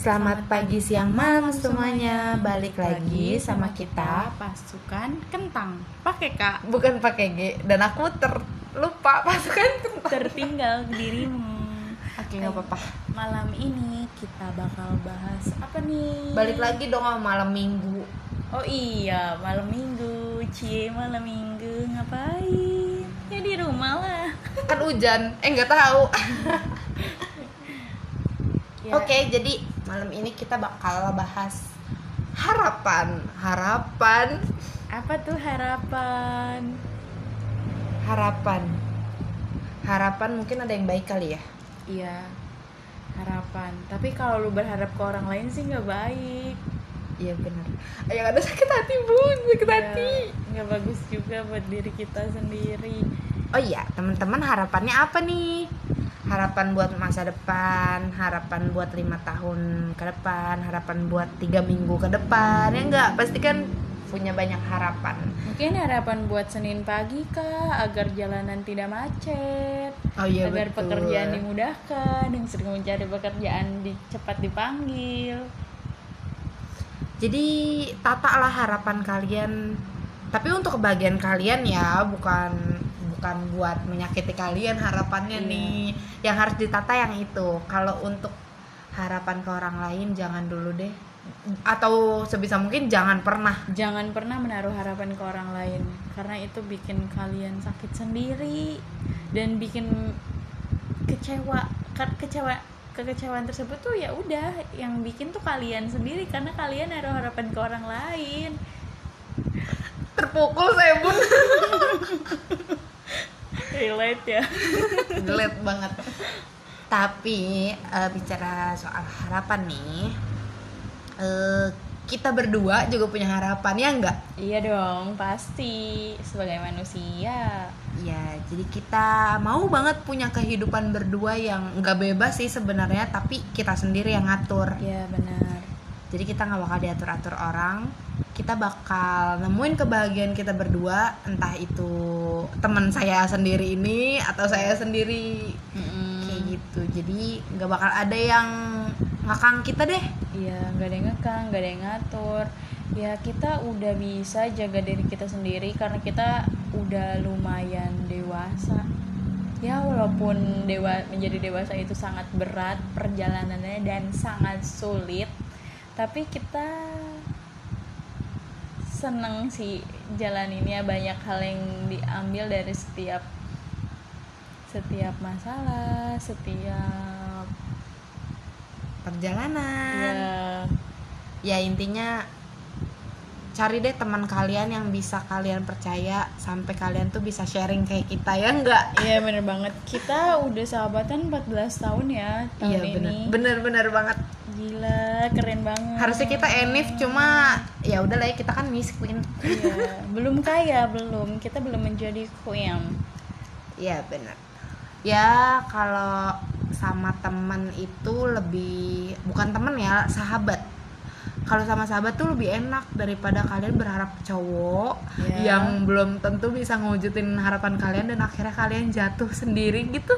Selamat pagi, siang, malam semuanya. Balik lagi sama kita. pasukan kentang. Pakai Kak. Bukan pakai G dan aku terlupa pasukan kentang. Tertinggal dirimu. Oke, nggak apa-apa. Malam ini kita bakal bahas apa nih? Balik lagi dong sama malam minggu. Oh iya, malam minggu. Cie, malam minggu ngapain? Ya di rumah lah. Kan hujan. Eh nggak tahu. Ya, Oke, jadi malam ini kita bakal bahas harapan. Harapan, Apa tuh harapan? harapan. Harapan mungkin ada yang baik kali ya. Iya, harapan. Tapi kalau lu berharap ke orang lain sih nggak baik. Iya benar. Yang ada sakit hati bun, sakit hati. Ya, nggak bagus juga buat diri kita sendiri. Oh iya, teman-teman harapannya apa nih? Harapan buat masa depan, harapan buat lima tahun ke depan, harapan buat tiga minggu ke depan, ya enggak? Pasti kan punya banyak harapan. Mungkin harapan buat Senin pagi kah agar jalanan tidak macet, Oh iya agar betul. pekerjaan dimudahkan, yang sering mencari pekerjaan di, cepat dipanggil. Jadi tatalah harapan kalian. Tapi untuk kebahagiaan kalian ya, bukan bukan buat menyakiti kalian harapannya Iya. nih. Yang harus ditata yang itu. Kalau untuk harapan ke orang lain jangan dulu deh. Atau sebisa mungkin jangan pernah Jangan pernah menaruh harapan ke orang lain, karena itu bikin kalian sakit sendiri dan bikin kecewa. Ke- Kecewa kekecewaan tersebut tuh ya udah yang bikin tuh kalian sendiri karena kalian naruh harapan ke orang lain. terpukul saya bun Relate ya. Relate banget tapi eh, bicara soal harapan nih eh, kita berdua juga punya harapan ya enggak Iya dong, pasti sebagai manusia. ya jadi kita mau banget punya kehidupan berdua yang enggak bebas sih sebenarnya tapi kita sendiri yang ngatur Iya benar. jadi kita nggak bakal diatur atur orang kita bakal nemuin kebahagiaan kita berdua entah itu teman saya sendiri ini atau saya sendiri kayak gitu jadi nggak bakal ada yang ngakang kita deh Iya, nggak ada yang ngekang, nggak ada yang ngatur. Ya kita udah bisa jaga diri kita sendiri karena kita udah lumayan dewasa. Ya walaupun dewa menjadi dewasa itu sangat berat perjalanannya dan sangat sulit, tapi kita seneng sih jalan ini ya banyak hal yang diambil dari setiap setiap masalah, setiap perjalanan. Ya. Ya intinya cari deh teman kalian yang bisa kalian percaya sampai kalian tuh bisa sharing kayak kita ya enggak? Iya bener banget. Kita udah sahabatan 14 tahun ya tahun iya ini. Bener bener bener banget Gila keren banget. Harusnya kita enif cuma ya udah lah ya kita kan miss queen. Iya Belum kaya belum. Kita belum menjadi queen. Iya bener ya kalau sama teman itu lebih bukan temen ya sahabat. Kalau sama sahabat tuh lebih enak daripada kalian berharap cowok Iya. yang belum tentu bisa ngewujudin harapan kalian dan akhirnya kalian jatuh sendiri gitu.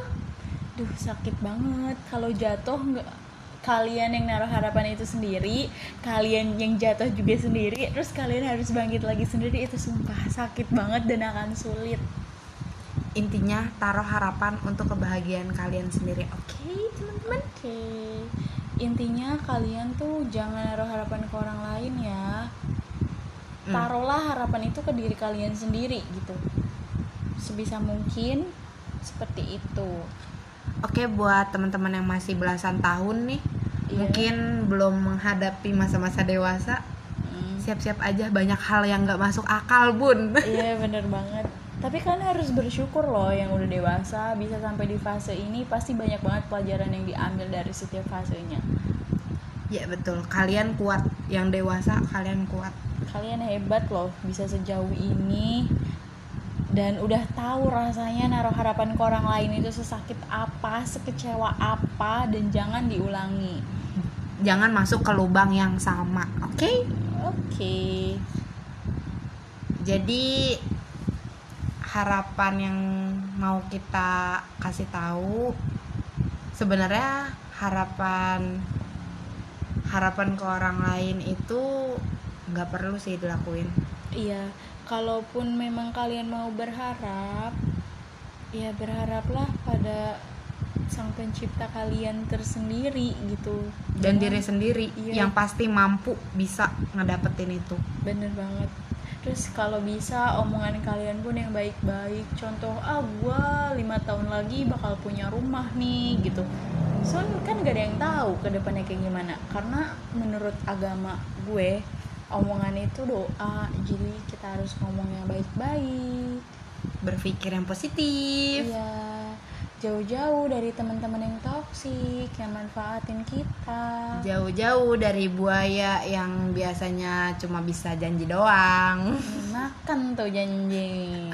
Duh sakit banget. Kalau jatuh nggak kalian yang naruh harapan itu sendiri kalian yang jatuh juga sendiri terus kalian harus bangkit lagi sendiri itu sumpah sakit banget dan akan sulit intinya taruh harapan untuk kebahagiaan kalian sendiri oke teman-teman Oke, intinya kalian tuh jangan naruh harapan ke orang lain ya. Hmm. Taruhlah harapan itu ke diri kalian sendiri gitu. Sebisa mungkin seperti itu. oke buat teman-teman yang masih belasan tahun nih. Mungkin belum menghadapi masa-masa dewasa Hmm. siap-siap aja banyak hal yang nggak masuk akal bun Iya bener banget. Tapi kalian harus bersyukur loh yang udah dewasa bisa sampai di fase ini pasti banyak banget pelajaran yang diambil dari setiap fasenya. ya betul kalian kuat yang dewasa kalian kuat kalian hebat loh bisa sejauh ini dan udah tahu rasanya naruh harapan ke orang lain itu sesakit apa, sekecewa apa dan jangan diulangi. Jangan masuk ke lubang yang sama oke Oke. jadi harapan yang mau kita kasih tahu sebenarnya harapan harapan ke orang lain itu nggak perlu sih dilakuin Iya, kalaupun memang kalian mau berharap, ya berharaplah pada sang pencipta kalian tersendiri gitu. dan Jangan- diri sendiri Iya. yang pasti mampu bisa ngedapetin itu bener banget. Terus kalau bisa omongan kalian pun yang baik-baik. Contoh, ah gua lima tahun lagi bakal punya rumah nih gitu. Soalnya kan gak ada yang tahu ke depannya kayak gimana. Karena menurut agama gue, omongan itu doa. Jadi kita harus ngomong yang baik-baik. berpikir yang positif Iya, jauh-jauh dari teman-teman yang toksik yang manfaatin kita. jauh-jauh dari buaya yang biasanya cuma bisa janji doang Makan tuh janji.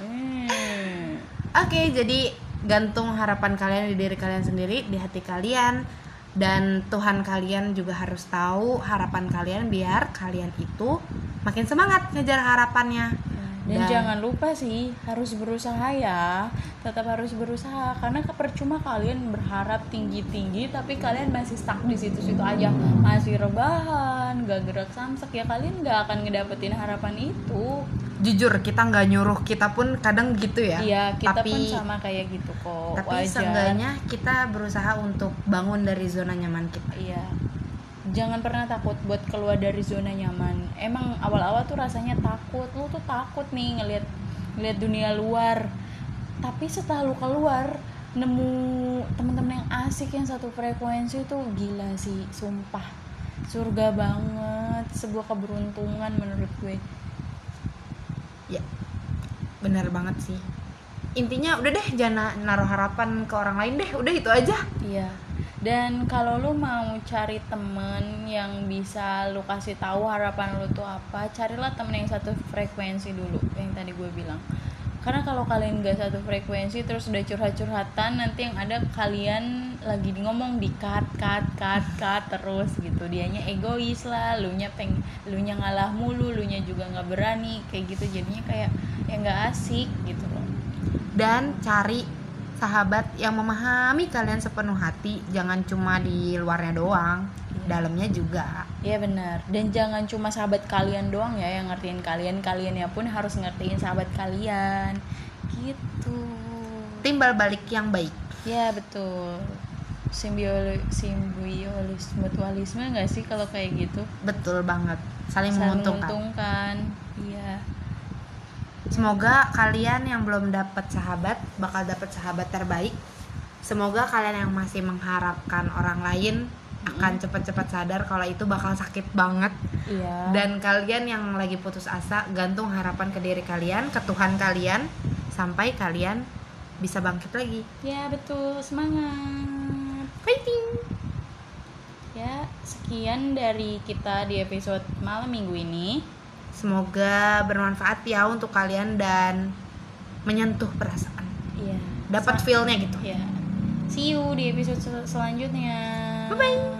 Hmm. Oke, jadi gantung harapan kalian di diri kalian sendiri, di hati kalian dan Tuhan kalian juga harus tahu harapan kalian biar kalian itu makin semangat ngejar harapannya. Dan, Dan- jangan lupa sih harus berusaha ya, tetap harus berusaha karena percuma kalian berharap tinggi-tinggi tapi kalian masih stuck di situ-situ aja, masih rebahan, gak gerak samsak ya kalian gak akan ngedapetin harapan itu. Jujur kita nggak nyuruh, kita pun kadang gitu ya. Iya, kita tapi, pun sama kayak gitu kok. Tapi wajar. seenggaknya kita berusaha untuk bangun dari zona nyaman kita. Iya. Jangan pernah takut buat keluar dari zona nyaman. Emang awal-awal tuh rasanya takut. Lu tuh takut nih ngelihat ngelihat dunia luar. Tapi setelah lu keluar nemu teman-teman yang asik yang satu frekuensi tuh gila sih, sumpah. Surga banget, sebuah keberuntungan menurut gue. Ya, bener banget sih. Intinya udah deh jangan naruh harapan ke orang lain deh, udah itu aja. Iya. Dan kalau lu mau cari temen yang bisa lu kasih tahu harapan lu tuh apa, carilah temen yang satu frekuensi dulu, yang tadi gue bilang. Karena kalau kalian gak satu frekuensi terus udah curhat-curhatan, nanti yang ada kalian lagi ngomong di cut, cut, cut, cut terus gitu. Dianya egois lah, lu nya peng, lu nya ngalah mulu, lu nya juga nggak berani, kayak gitu jadinya kayak yang nggak asik gitu loh. dan cari sahabat yang memahami kalian sepenuh hati jangan cuma di luarnya doang Iya. dalamnya juga Iya benar. Dan jangan cuma sahabat kalian doang ya yang ngertiin kalian, kaliannya pun harus ngertiin sahabat kalian. Gitu. timbal balik yang baik Ya betul. Simbioli simbiolis mutualisme nggak sih kalau kayak gitu? betul banget saling, Saling menguntungkan menguntungkan. Semoga kalian yang belum dapat sahabat bakal dapat sahabat terbaik semoga kalian yang masih mengharapkan orang lain akan cepat-cepat sadar kalau itu bakal sakit banget Iya. dan kalian yang lagi putus asa gantung harapan ke diri kalian ke Tuhan kalian sampai kalian bisa bangkit lagi Ya betul. Semangat. fighting Ya, sekian dari kita di episode malam minggu ini. Semoga bermanfaat ya untuk kalian dan menyentuh perasaan Iya. dapat feelnya gitu Ya. See you di episode sel- selanjutnya. Bye-bye.